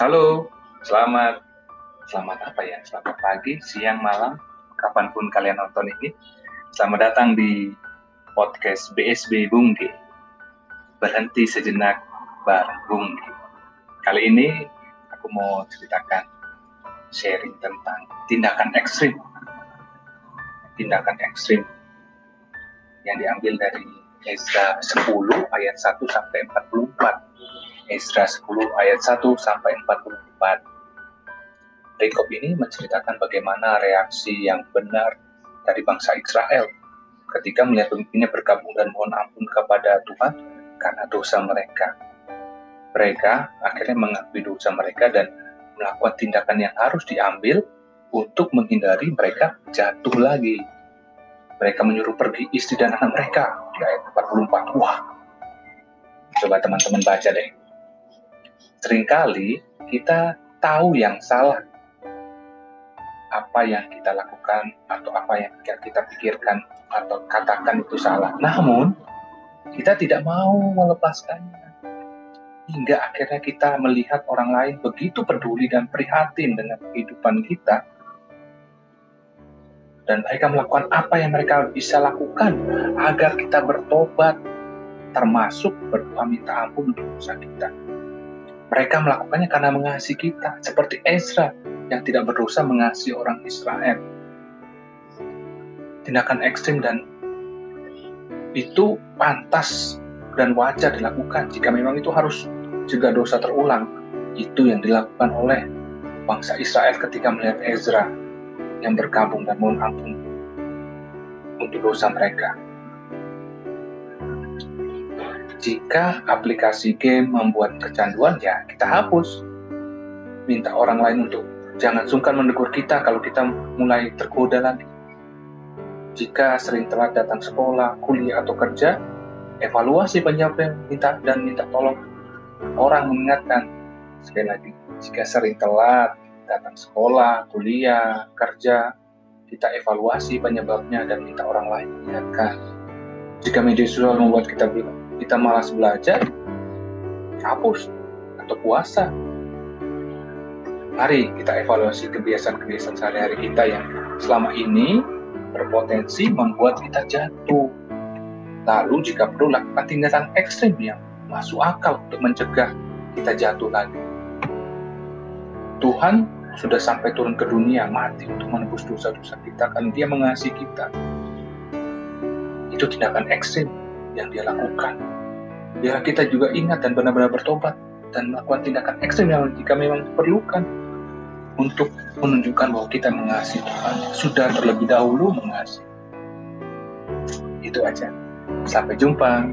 Halo, selamat selamat apa ya? Selamat pagi, siang, malam, kapan pun kalian nonton ini. Selamat datang di podcast BSB Bungge. Berhenti sejenak bareng Bungge. Kali ini aku mau ceritakan sharing tentang tindakan ekstrim. Tindakan ekstrim yang diambil dari Ezra 10 ayat 1 sampai 44 Esra 10 ayat 1 sampai 44. Rekop ini menceritakan bagaimana reaksi yang benar dari bangsa Israel ketika melihat pemimpinnya bergabung dan mohon ampun kepada Tuhan karena dosa mereka. Mereka akhirnya mengakui dosa mereka dan melakukan tindakan yang harus diambil untuk menghindari mereka jatuh lagi. Mereka menyuruh pergi istri dan anak mereka di ayat 44. Wah, coba teman-teman baca deh sering kali kita tahu yang salah apa yang kita lakukan atau apa yang kita pikirkan atau katakan itu salah. Namun, kita tidak mau melepaskannya. Hingga akhirnya kita melihat orang lain begitu peduli dan prihatin dengan kehidupan kita. Dan mereka melakukan apa yang mereka bisa lakukan agar kita bertobat, termasuk berdoa minta ampun untuk dosa kita. Mereka melakukannya karena mengasihi kita, seperti Ezra yang tidak berdosa mengasihi orang Israel. Tindakan ekstrim dan itu pantas dan wajar dilakukan jika memang itu harus juga dosa terulang. Itu yang dilakukan oleh bangsa Israel ketika melihat Ezra yang bergabung dan mohon ampun untuk dosa mereka. Jika aplikasi game membuat kecanduan, ya kita hapus. Minta orang lain untuk jangan sungkan menegur kita kalau kita mulai tergoda lagi. Jika sering telat datang sekolah, kuliah, atau kerja, evaluasi penyebab minta dan minta tolong orang mengingatkan. Sekali lagi, jika sering telat datang sekolah, kuliah, kerja, kita evaluasi penyebabnya dan minta orang lain mengingatkan. Jika media sosial membuat kita bilang, kita malas belajar, hapus atau puasa. Mari kita evaluasi kebiasaan-kebiasaan sehari-hari kita yang selama ini berpotensi membuat kita jatuh. Lalu jika perlu lakukan tindakan ekstrim yang masuk akal untuk mencegah kita jatuh lagi. Tuhan sudah sampai turun ke dunia mati untuk menebus dosa-dosa kita karena dia mengasihi kita. Itu tindakan ekstrim yang dia lakukan. Biar kita juga ingat dan benar-benar bertobat dan melakukan tindakan ekstrem yang jika memang diperlukan untuk menunjukkan bahwa kita mengasihi Tuhan sudah terlebih dahulu mengasihi. Itu aja. Sampai jumpa.